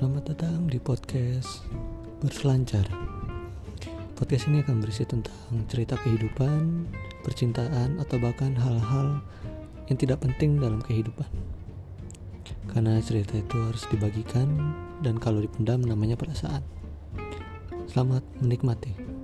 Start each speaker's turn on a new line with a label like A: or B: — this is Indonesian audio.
A: Selamat datang di podcast Berselancar. Podcast ini akan berisi tentang cerita kehidupan, percintaan, atau bahkan hal-hal yang tidak penting dalam kehidupan. Karena cerita itu harus dibagikan dan kalau dipendam namanya perasaan. Selamat menikmati.